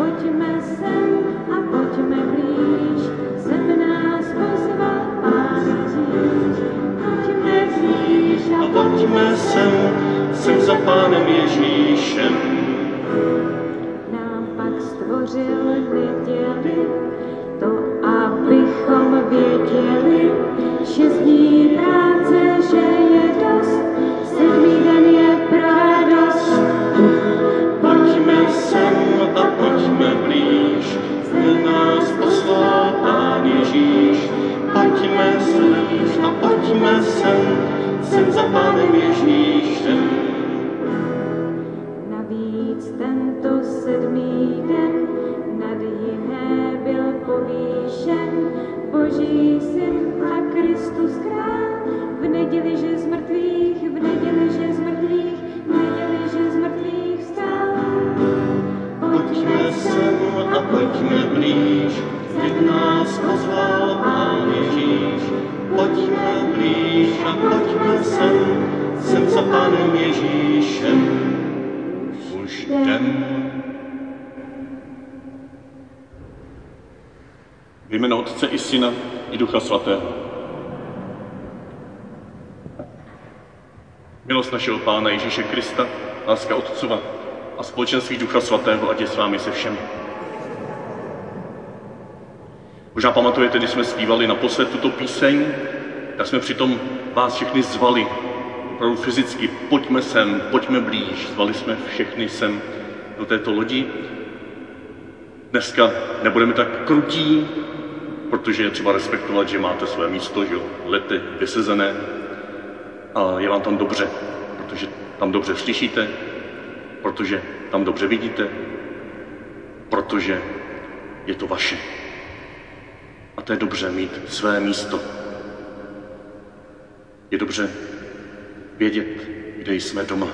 Pojďme sem a pojďme blíž, sem nás pozval Pán Ježíš. Pojďme blíž a pojďme sem, sem za Pánem Ježíšem. nám pak stvořil neděli, povýšen Boží syn a Kristus král. V neděli, že z mrtvých, v neděli, že z mrtvých, v neděli, že z mrtvých vstal. Pojďme sem a pojďme blíž, jak nás pozval Pán Ježíš. Pojďme blíž a pojďme sem, sem za Pánem Ježíšem. V jméno Otce i Syna i Ducha Svatého. Milost našeho Pána Ježíše Krista, láska Otcova a společenství Ducha Svatého, ať je s vámi se všemi. Možná pamatujete, když jsme zpívali naposled tuto píseň, tak jsme přitom vás všechny zvali, opravdu fyzicky, pojďme sem, pojďme blíž, zvali jsme všechny sem do této lodi. Dneska nebudeme tak krutí, protože je třeba respektovat, že máte své místo, že jo, lety vysezené a je vám tam dobře, protože tam dobře slyšíte, protože tam dobře vidíte, protože je to vaše. A to je dobře mít své místo. Je dobře vědět, kde jsme doma.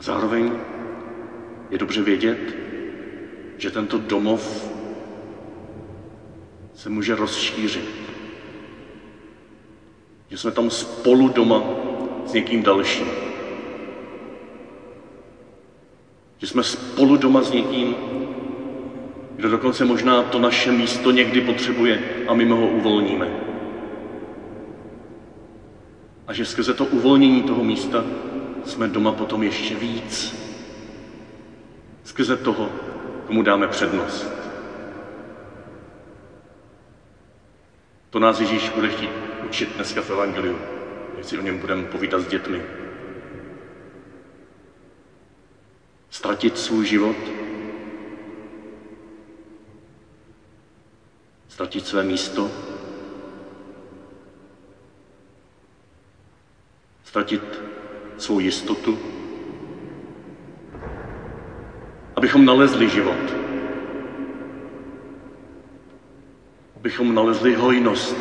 Zároveň je dobře vědět, že tento domov se může rozšířit. Že jsme tam spolu doma s někým dalším. Že jsme spolu doma s někým, kdo dokonce možná to naše místo někdy potřebuje a my ho uvolníme. A že skrze to uvolnění toho místa jsme doma potom ještě víc. Skrze toho, komu dáme přednost. To nás Ježíš bude chtít učit dneska v Evangeliu, si o něm budeme povídat s dětmi. Ztratit svůj život, ztratit své místo, ztratit svou jistotu, abychom nalezli život, abychom nalezli hojnost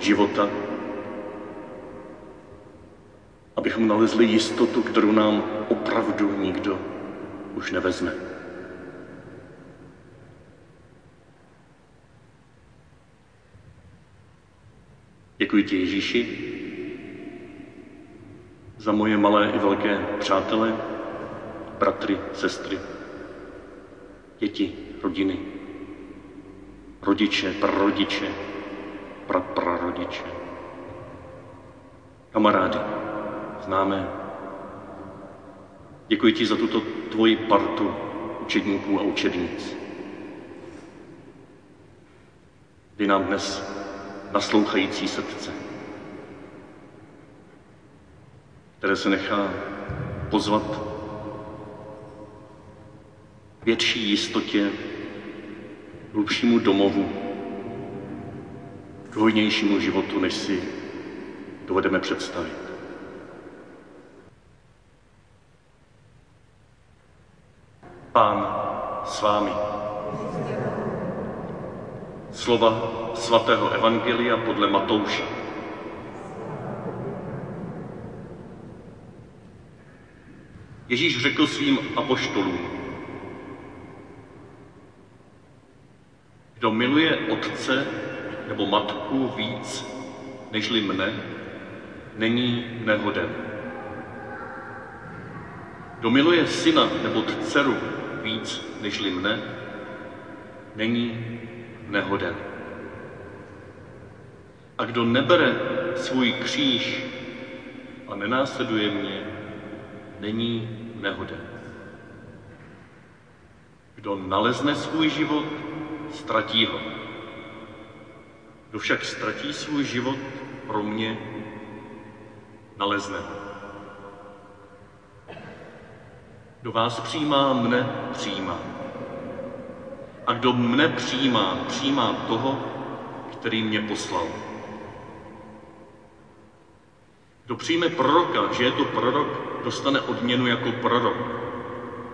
života, abychom nalezli jistotu, kterou nám opravdu nikdo už nevezme. Děkuji ti, Ježíši, za moje malé i velké přátele, bratry, sestry, děti, rodiny, rodiče, prarodiče, praprarodiče, kamarády, známé. Děkuji ti za tuto tvoji partu učedníků a učednic. Dej nám dnes naslouchající srdce, které se nechá pozvat větší jistotě, hlubšímu domovu, k hojnějšímu životu, než si dovedeme představit. Pán s vámi. Slova svatého Evangelia podle Matouše. Ježíš řekl svým apoštolům, kdo miluje otce nebo matku víc nežli mne, není nehoden. Kdo miluje syna nebo dceru víc nežli mne, není nehoden. A kdo nebere svůj kříž a nenásleduje mě, není nehoden. Kdo nalezne svůj život, ztratí ho. Kdo však ztratí svůj život pro mě, nalezne ho. Kdo vás přijímá, mne přijímá. A kdo mne přijímá, přijímá toho, který mě poslal. Kdo přijme proroka, že je to prorok, dostane odměnu jako prorok.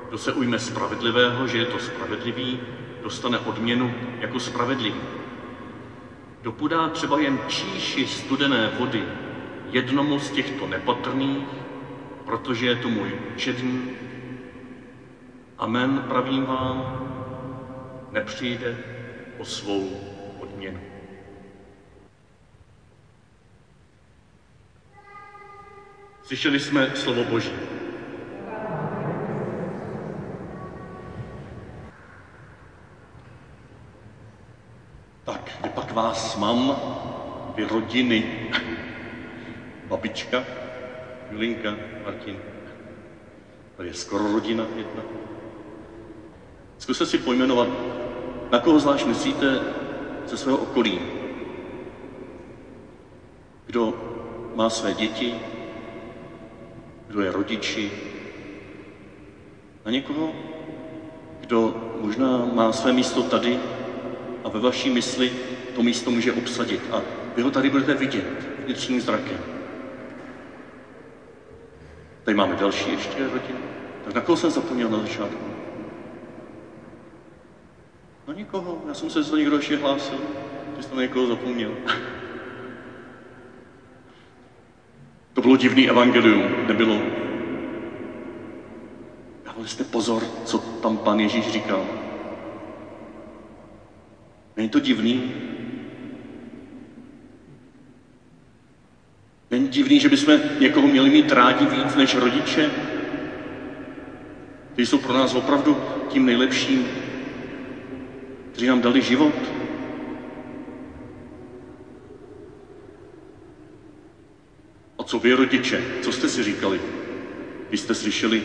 Kdo se ujme spravedlivého, že je to spravedlivý, dostane odměnu jako spravedlivý. Kdo podá třeba jen číši studené vody jednomu z těchto nepatrných, protože je to můj čedný, amen pravím vám, nepřijde o svou odměnu. Slyšeli jsme slovo Boží. Tak, kde pak vás mám? Vy rodiny. Babička, Julinka, Martin. Tady je skoro rodina jedna. Zkuste si pojmenovat, na koho zvlášť myslíte ze svého okolí. Kdo má své děti, kdo je rodiči, na někoho, kdo možná má své místo tady a ve vaší mysli to místo může obsadit a vy ho tady budete vidět vnitřním zrakem. Tady máme další ještě rodinu. Tak na koho jsem zapomněl na začátku? Na nikoho. Já jsem se za někdo ještě hlásil, že jsem na někoho zapomněl. To bylo divný evangelium, nebylo. Dávali jste pozor, co tam pan Ježíš říkal. Není to divný? Divný, že bychom někoho měli mít rádi víc než rodiče? Ty jsou pro nás opravdu tím nejlepším, kteří nám dali život. A co vy, rodiče, co jste si říkali? Když jste slyšeli,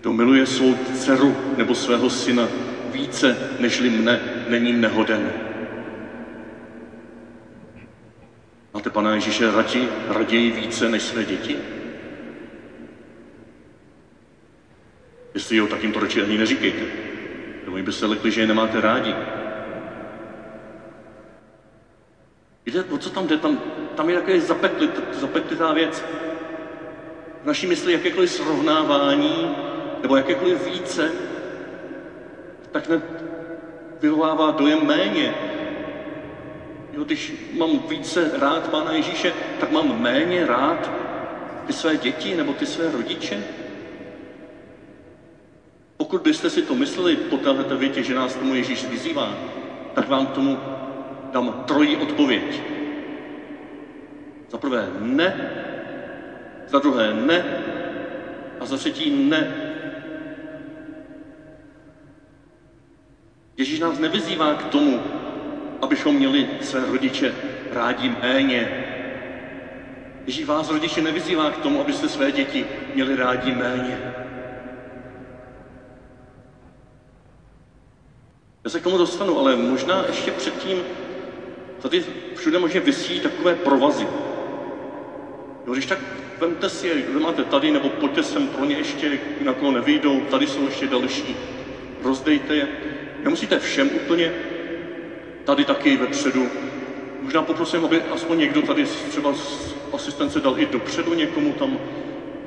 kdo miluje svou dceru nebo svého syna více nežli mne, není nehoden. Máte Pana Ježíše radí, raději více než své děti? Jestli jo, tak jim to radši ani neříkejte. Nebo by se lekli, že je nemáte rádi. Víte, o co tam jde? Tam, tam je takové zapeklit, zapeklitá věc. V naší mysli jakékoliv srovnávání nebo jakékoliv více, tak ne, vyvolává dojem méně. Jo, když mám více rád Pána Ježíše, tak mám méně rád ty své děti nebo ty své rodiče? Pokud byste si to mysleli po této větě, že nás tomu Ježíš vyzývá, tak vám k tomu dám trojí odpověď. Za prvé ne, za druhé ne a za třetí ne. Ježíš nás nevyzývá k tomu, abychom měli své rodiče rádi méně. Ježíš vás, rodiče, nevyzývá k tomu, abyste své děti měli rádi méně. Já se k tomu dostanu, ale možná ještě předtím tady všude možná vysí takové provazy. Jo, když tak vemte si je, kdo máte tady, nebo pojďte sem pro ně ještě, na koho nevyjdou, tady jsou ještě další. Rozdejte je. Nemusíte všem úplně, tady taky vepředu. Možná poprosím, aby aspoň někdo tady třeba z asistence dal i dopředu někomu tam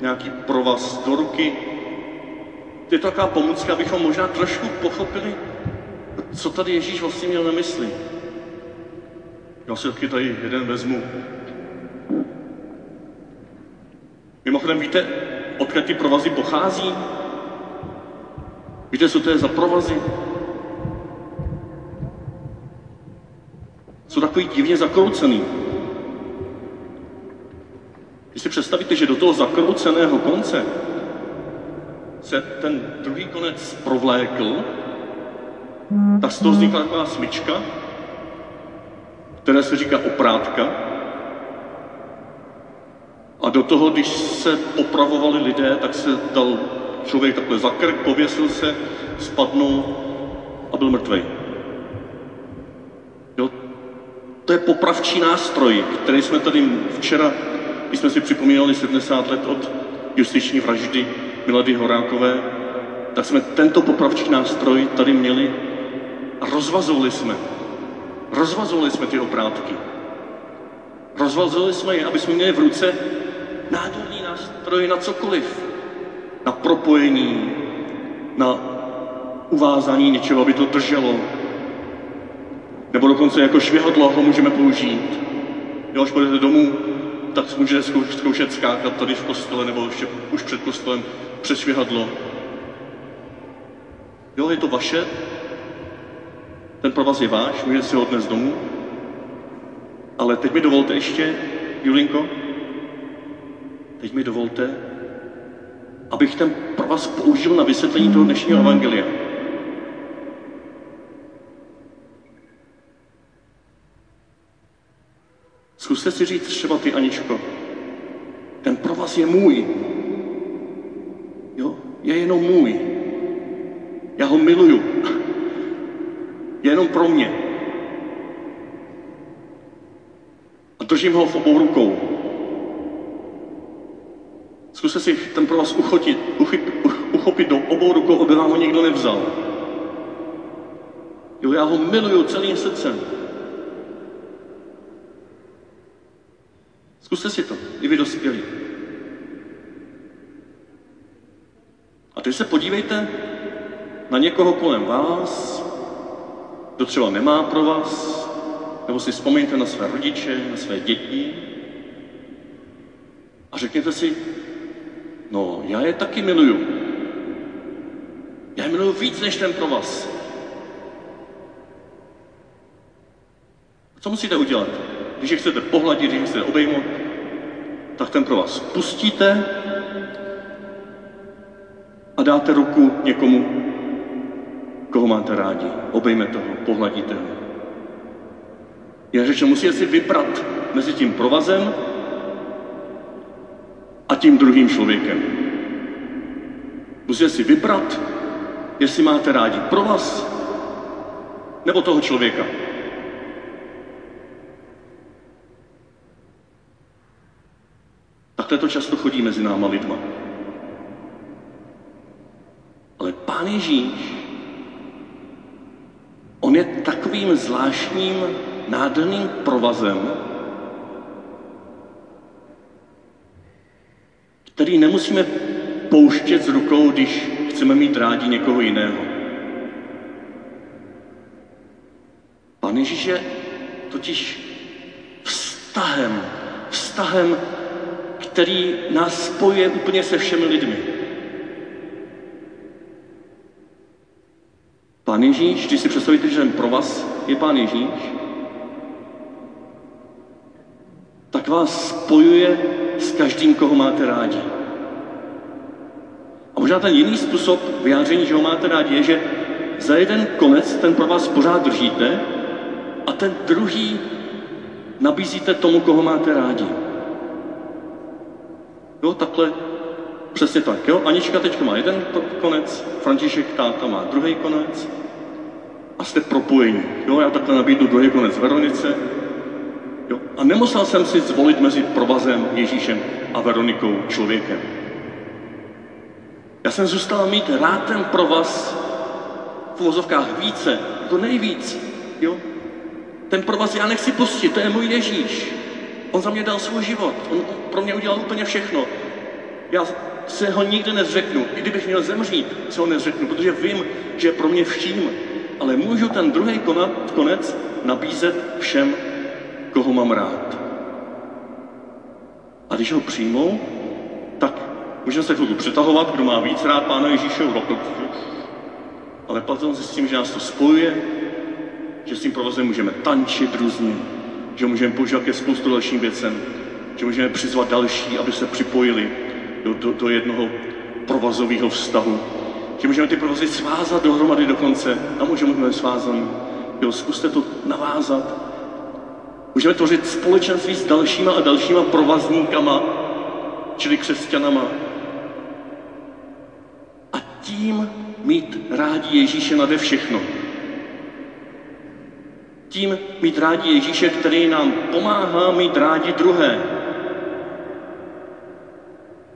nějaký provaz do ruky. Je to taková pomůcka, abychom možná trošku pochopili, co tady Ježíš vlastně měl na mysli. Já si taky tady jeden vezmu. Mimochodem, víte, odkud ty provazy pochází? Víte, co to je za provazy? Takový divně zakroucený. Když si představíte, že do toho zakrouceného konce se ten druhý konec provlékl, tak z toho vznikla taková smyčka, které se říká oprátka. A do toho, když se popravovali lidé, tak se dal člověk takhle za krk, pověsil se, spadnul a byl mrtvý. Jo? To je popravčí nástroj, který jsme tady včera, když jsme si připomínali 70 let od justiční vraždy Milady Horákové, tak jsme tento popravčí nástroj tady měli a rozvazovali jsme. Rozvazovali jsme ty oprátky. Rozvazovali jsme je, aby jsme měli v ruce nádherný nástroj na cokoliv. Na propojení, na uvázání něčeho, aby to drželo. Nebo dokonce jako švihadlo ho můžeme použít. Jo, až budete domů, tak můžete zkoušet skákat tady v kostele nebo ještě už před kostelem přes švihadlo. Jo, je to vaše, ten provaz je váš, můžete si ho odnést domů. Ale teď mi dovolte ještě, Julinko, teď mi dovolte, abych ten provaz použil na vysvětlení toho dnešního evangelia. Zkuste si říct třeba ty, Aničko, ten provaz je můj. Jo, je jenom můj. Já ho miluju. Je jenom pro mě. A držím ho v obou rukou. Zkuste si ten provaz uchotit, uchyt, uchopit do obou rukou, aby vám ho nikdo nevzal. Jo, já ho miluju celým srdcem. Zkuste si to, i vy dospělí. A teď se podívejte na někoho kolem vás, kdo třeba nemá pro vás, nebo si vzpomeňte na své rodiče, na své děti a řekněte si, no já je taky miluju. Já je miluju víc než ten pro vás. Co musíte udělat? Když je chcete pohladit, když je chcete obejmout, tak ten pro vás pustíte a dáte ruku někomu, koho máte rádi. Obejmete ho, pohladíte ho. Je řečeno, musíte si vybrat mezi tím provazem a tím druhým člověkem. Musíte si vybrat, jestli máte rádi provaz nebo toho člověka. Takhle to často chodí mezi náma lidma. Ale Pán Ježíš, on je takovým zvláštním, nádherným provazem, který nemusíme pouštět z rukou, když chceme mít rádi někoho jiného. Pán Ježíš je totiž vztahem, vztahem který nás spojuje úplně se všemi lidmi. Pán Ježíš, když si představíte, že pro vás je Pán Ježíš, tak vás spojuje s každým, koho máte rádi. A možná ten jiný způsob vyjádření, že ho máte rádi, je, že za jeden konec ten pro vás pořád držíte a ten druhý nabízíte tomu, koho máte rádi. Jo, takhle, přesně tak, jo. Anička teď má jeden konec, František táta má druhý konec a jste propojení. Jo, já takhle nabídnu druhý konec Veronice. Jo. A nemusel jsem si zvolit mezi provazem Ježíšem a Veronikou člověkem. Já jsem zůstal mít rád ten provaz v uvozovkách více, to nejvíc. Jo? Ten provaz já nechci pustit, to je můj Ježíš. On za mě dal svůj život, on pro mě udělal úplně všechno. Já se ho nikdy nezřeknu, i kdybych měl zemřít, se ho nezřeknu, protože vím, že je pro mě vším. Ale můžu ten druhý konec nabízet všem, koho mám rád. A když ho přijmou, tak můžeme se chvilku přetahovat, kdo má víc rád Pána Ježíše, ale potom si s tím, že nás to spojuje, že s tím provozem můžeme tančit různě, že můžeme používat ke spoustu dalším věcem, že můžeme přizvat další, aby se připojili do, do, do jednoho provazového vztahu. Že můžeme ty provazy svázat dohromady do konce a můžeme být svázaný. Jo, zkuste to navázat. Můžeme tvořit společenství s dalšíma a dalšíma provazníkama, čili křesťanama. A tím mít rádi Ježíše nade všechno. Tím mít rádi Ježíše, který nám pomáhá mít rádi druhé.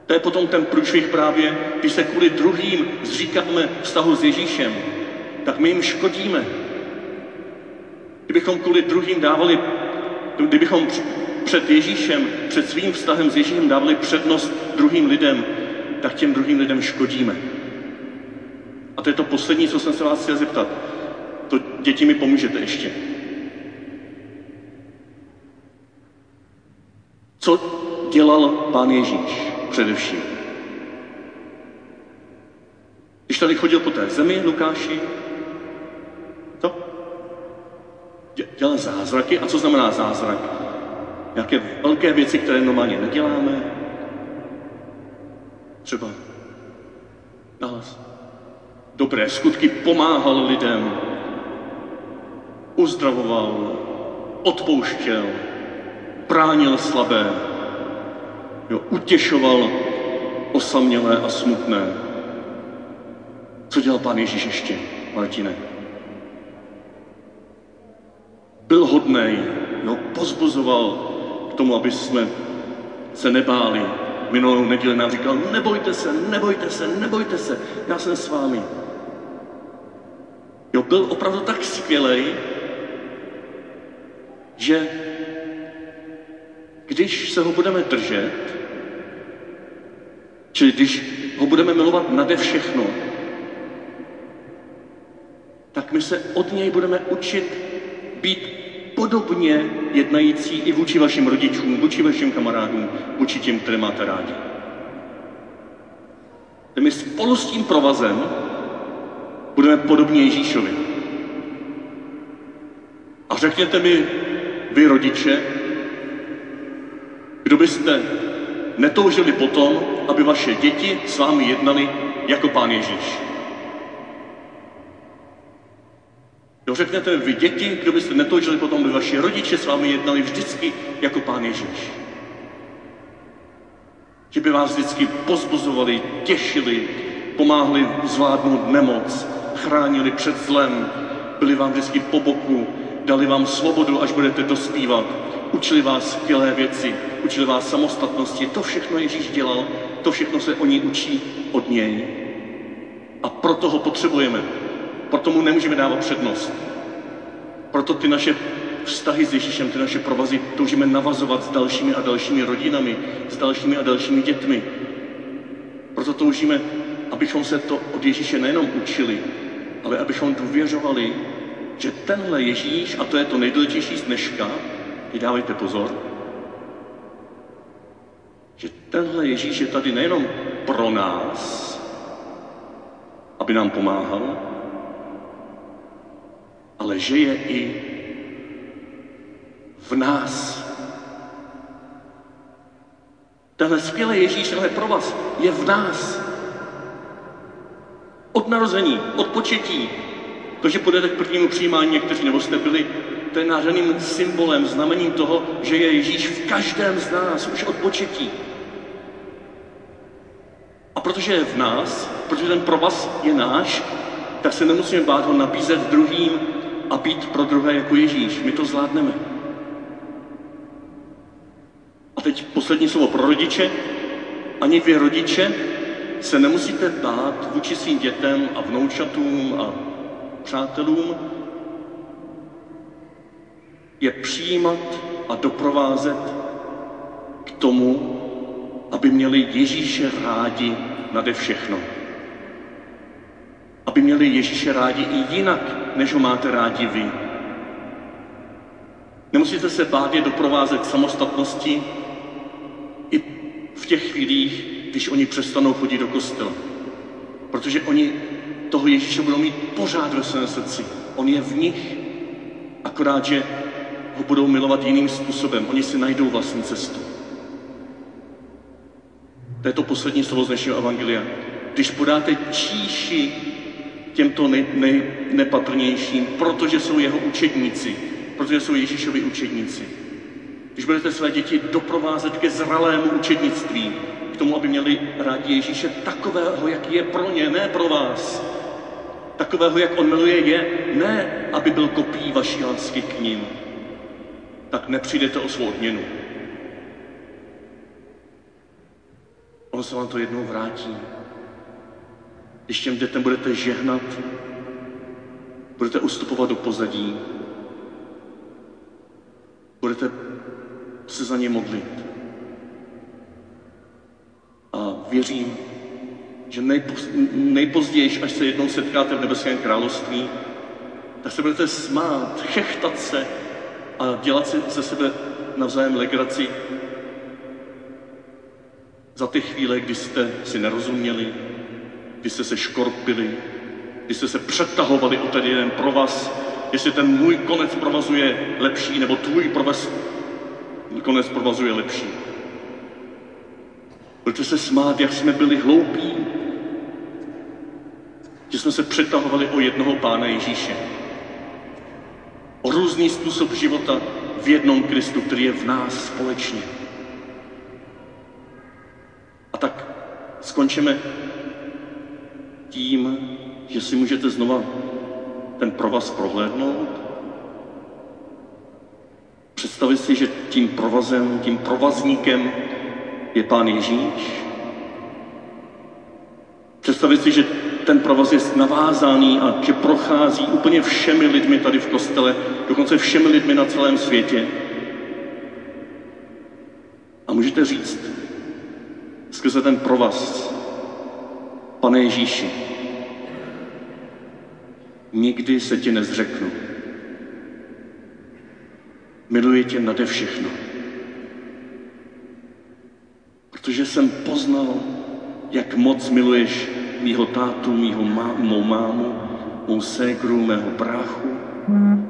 To je potom ten průšvih právě, když se kvůli druhým zříkáme vztahu s Ježíšem, tak my jim škodíme. Kdybychom kvůli druhým dávali, kdybychom před Ježíšem, před svým vztahem s Ježíšem dávali přednost druhým lidem, tak těm druhým lidem škodíme. A to je to poslední, co jsem se vás chtěl zeptat. To děti mi pomůžete ještě. Co dělal pán Ježíš především? Když tady chodil po té zemi, Lukáši, to dělal zázraky. A co znamená zázrak? Nějaké velké věci, které normálně neděláme. Třeba nás dobré skutky pomáhal lidem, uzdravoval, odpouštěl, bránil slabé, jo, utěšoval osamělé a smutné. Co dělal pán Ježíš ještě, Martine? Byl hodnej, jo, pozbuzoval k tomu, aby jsme se nebáli. Minulou neděli nám říkal, nebojte se, nebojte se, nebojte se, já jsem s vámi. Jo, byl opravdu tak skvělý, že když se ho budeme držet, čili když ho budeme milovat nade všechno, tak my se od něj budeme učit být podobně jednající i vůči vašim rodičům, vůči vašim kamarádům, vůči těm, které máte rádi. My spolu s tím provazem budeme podobně Ježíšovi. A řekněte mi, vy rodiče, kdo byste netoužili potom, aby vaše děti s vámi jednali jako pán Ježíš? Jo, řekněte vy děti, kdo byste netoužili potom, aby vaši rodiče s vámi jednali vždycky jako pán Ježíš. Že by vás vždycky pozbuzovali, těšili, pomáhli zvládnout nemoc, chránili před zlem, byli vám vždycky po boku, dali vám svobodu, až budete dospívat, učili vás skvělé věci, učili vás samostatnosti. To všechno Ježíš dělal, to všechno se oni učí od něj. A proto ho potřebujeme. Proto mu nemůžeme dávat přednost. Proto ty naše vztahy s Ježíšem, ty naše provazy toužíme navazovat s dalšími a dalšími rodinami, s dalšími a dalšími dětmi. Proto toužíme, abychom se to od Ježíše nejenom učili, ale abychom důvěřovali, že tenhle Ježíš, a to je to nejdůležitější z dneška, i dávejte pozor, že tenhle Ježíš je tady nejenom pro nás, aby nám pomáhal, ale že je i v nás. Tenhle skvělý Ježíš, tenhle pro vás, je v nás. Od narození, od početí. To, že půjdete k prvnímu přijímání někteří, nebo jste byli, to je nádherným symbolem, znamením toho, že je Ježíš v každém z nás, už od početí. A protože je v nás, protože ten provaz je náš, tak se nemusíme bát ho nabízet druhým a být pro druhé jako Ježíš. My to zvládneme. A teď poslední slovo pro rodiče. Ani vy rodiče se nemusíte bát vůči svým dětem a vnoučatům a přátelům je přijímat a doprovázet k tomu, aby měli Ježíše rádi nade všechno. Aby měli Ježíše rádi i jinak, než ho máte rádi vy. Nemusíte se bát je doprovázet samostatnosti i v těch chvílích, když oni přestanou chodit do kostela. Protože oni toho Ježíše budou mít pořád ve svém srdci. On je v nich, akorát, že ho budou milovat jiným způsobem. Oni si najdou vlastní cestu. To je to poslední slovo z dnešního evangelia. když podáte číši těmto nej, nej, nepatrnějším, protože jsou jeho učedníci, protože jsou Ježíšovi učedníci. Když budete své děti doprovázet ke zralému učednictví, k tomu, aby měli rádi Ježíše takového, jak je pro ně, ne pro vás. Takového, jak on miluje je, ne, aby byl kopí vaší lásky k ním. Tak nepřijdete o svou odměnu. Ono se vám to jednou vrátí. Když těm dětem budete žehnat, budete ustupovat do pozadí, budete se za ně modlit. A věřím, že nejpoz, nejpozději, až se jednou setkáte v nebeském království, tak se budete smát, chechtat se a dělat si ze sebe navzájem legraci za ty chvíle, kdy jste si nerozuměli, kdy jste se škorpili, kdy jste se přetahovali o ten jeden provaz, jestli ten můj konec provazu je lepší, nebo tvůj provaz, konec provazu je lepší. Budete se smát, jak jsme byli hloupí, že jsme se přetahovali o jednoho Pána Ježíše. O různý způsob života v jednom Kristu, který je v nás společně. A tak skončíme tím, že si můžete znova ten provaz prohlédnout, představit si, že tím provazem, tím provazníkem je Pán Ježíš. Představit si, že ten provaz je navázaný a že prochází úplně všemi lidmi tady v kostele, dokonce všemi lidmi na celém světě. A můžete říct skrze ten provaz, pane Ježíši, nikdy se ti nezřeknu. Miluji tě nade všechno. Protože jsem poznal, jak moc miluješ mýho tátu, mýho má, mou mámu, mou ségru, mého bráchu.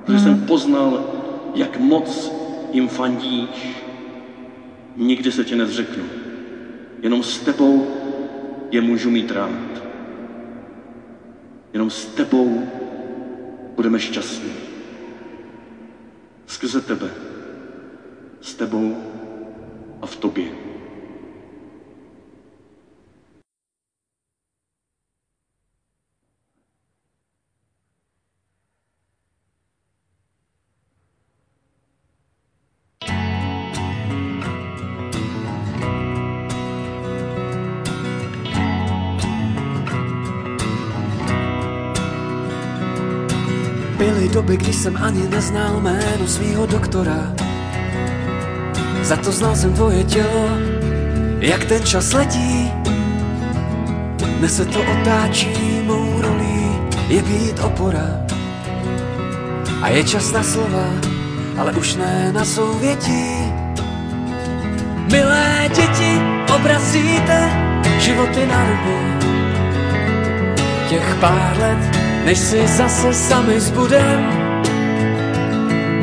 Protože jsem poznal, jak moc jim fandíš. Nikdy se tě nezřeknu. Jenom s tebou je můžu mít rád. Jenom s tebou budeme šťastní. Skrze tebe, s tebou a v tobě. Jsem ani neznal jméno svýho doktora. Za to znal jsem tvoje tělo, jak ten čas letí. Dnes se to otáčí, mou rolí je být opora. A je čas na slova, ale už ne na souvětí. Milé děti, obrazíte životy na ruby. Těch pár let než si zase sami zbudem.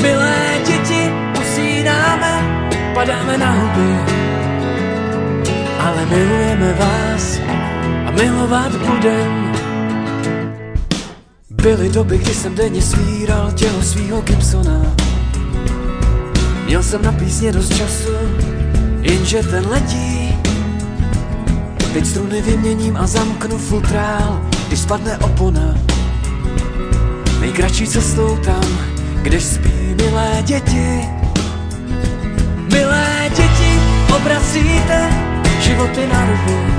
Milé děti, usínáme, padáme na huby, ale milujeme vás a milovat budem. Byly doby, kdy jsem denně svíral tělo svýho Gibsona. Měl jsem na písně dost času, jenže ten letí. Teď struny vyměním a zamknu futrál, když spadne opona. Nejkratší cestou tam, kde spí milé děti. Milé děti, obracíte životy na ruby.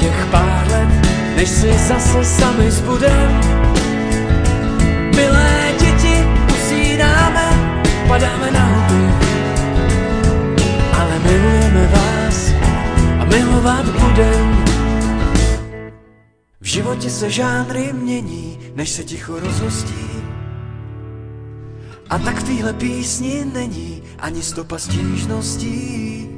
Těch pár let, než si zase sami zbudem. Milé děti, usínáme, padáme na huby. Ale milujeme vás a milovat budem. V životě se žánry mění, než se ticho rozhostí. A tak v téhle písni není ani stopa stížností.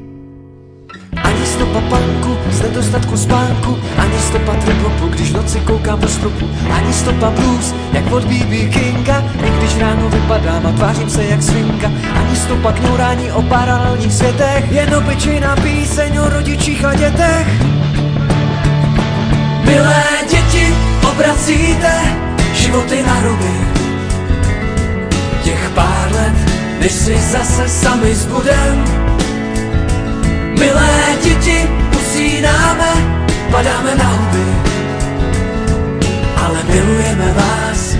Ani stopa panku z nedostatku spánku, ani stopa tripopu, když noci koukám do stropu. Ani stopa blues, jak od B.B. Kinga, i když ráno vypadám a tvářím se jak svinka. Ani stopa kňourání o paralelních světech, jen obyčejná píseň o rodičích a dětech. Milé děti, obracíte životy na ruby. Pár let, než si zase sami zbudem. Milé děti, usínáme, padáme na huby. Ale milujeme vás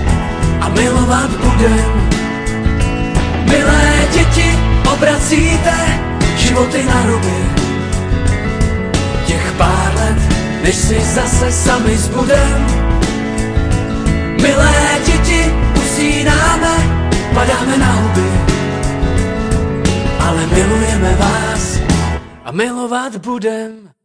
a milovat budem. Milé děti, obracíte životy na ruby. Těch pár let, než si zase sami zbudem. Milé děti, usínáme, padáme na huby. Ale milujeme vás a milovat budem.